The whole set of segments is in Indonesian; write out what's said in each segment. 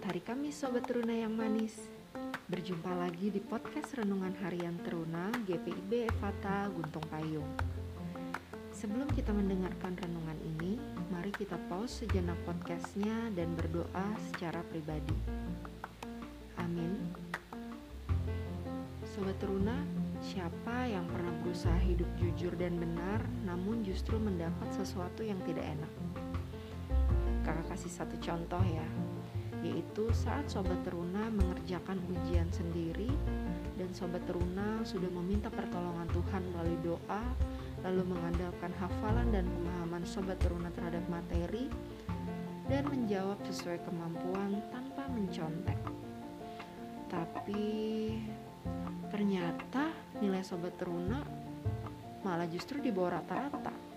hari Kamis Sobat Teruna yang manis. Berjumpa lagi di podcast Renungan Harian Teruna GPIB Evata Guntung Payung. Sebelum kita mendengarkan renungan ini Mari kita pause sejenak podcastnya dan berdoa secara pribadi. Amin. Sobat Teruna, siapa yang pernah berusaha hidup jujur dan benar namun justru mendapat sesuatu yang tidak enak? kakak kasih satu contoh ya yaitu saat Sobat Teruna mengerjakan ujian sendiri dan Sobat Teruna sudah meminta pertolongan Tuhan melalui doa lalu mengandalkan hafalan dan pemahaman Sobat Teruna terhadap materi dan menjawab sesuai kemampuan tanpa mencontek. Tapi ternyata nilai Sobat Teruna malah justru di bawah rata-rata.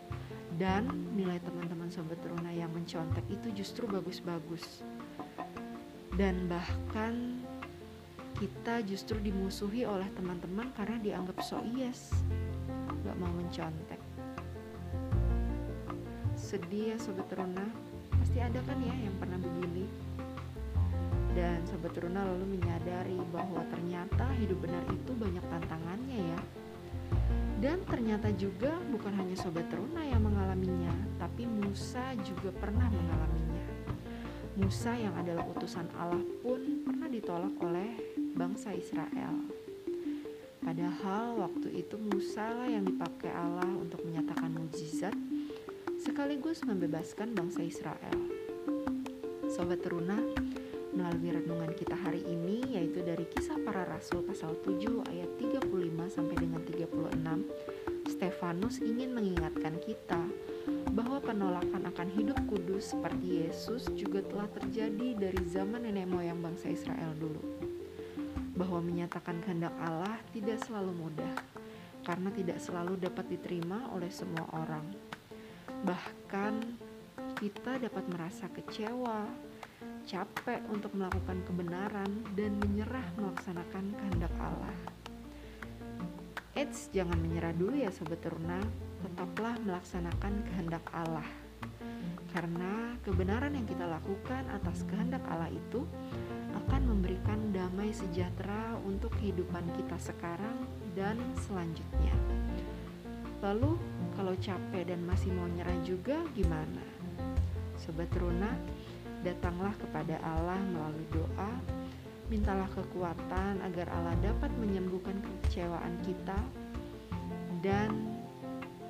Dan nilai teman-teman sobat teruna yang mencontek itu justru bagus-bagus dan bahkan kita justru dimusuhi oleh teman-teman karena dianggap so yes. Gak mau mencontek. Sedih ya sobat teruna pasti ada kan ya yang pernah begini? Dan sobat teruna lalu menyadari bahwa ternyata hidup benar itu banyak tantangannya ya. Dan ternyata juga bukan hanya sobat teruna yang mengalaminya, tapi Musa juga pernah mengalaminya. Musa yang adalah utusan Allah pun pernah ditolak oleh bangsa Israel. Padahal waktu itu Musa lah yang dipakai Allah untuk menyatakan mujizat sekaligus membebaskan bangsa Israel. Sobat teruna, melalui renungan kita hari ini yaitu dari kisah para rasul pasal 7 ayat 35 sampai dengan 36 Stefanus ingin mengingatkan kita bahwa penolakan akan hidup kudus seperti Yesus juga telah terjadi dari zaman nenek moyang bangsa Israel dulu bahwa menyatakan kehendak Allah tidak selalu mudah karena tidak selalu dapat diterima oleh semua orang bahkan kita dapat merasa kecewa capek untuk melakukan kebenaran dan menyerah melaksanakan kehendak Allah. Eits, jangan menyerah dulu ya sobat teruna, tetaplah melaksanakan kehendak Allah. Karena kebenaran yang kita lakukan atas kehendak Allah itu akan memberikan damai sejahtera untuk kehidupan kita sekarang dan selanjutnya. Lalu, kalau capek dan masih mau nyerah juga gimana? Sobat Teruna, datanglah kepada Allah melalui doa, mintalah kekuatan agar Allah dapat menyembuhkan kecewaan kita dan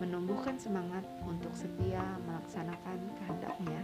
menumbuhkan semangat untuk setia melaksanakan kehendaknya.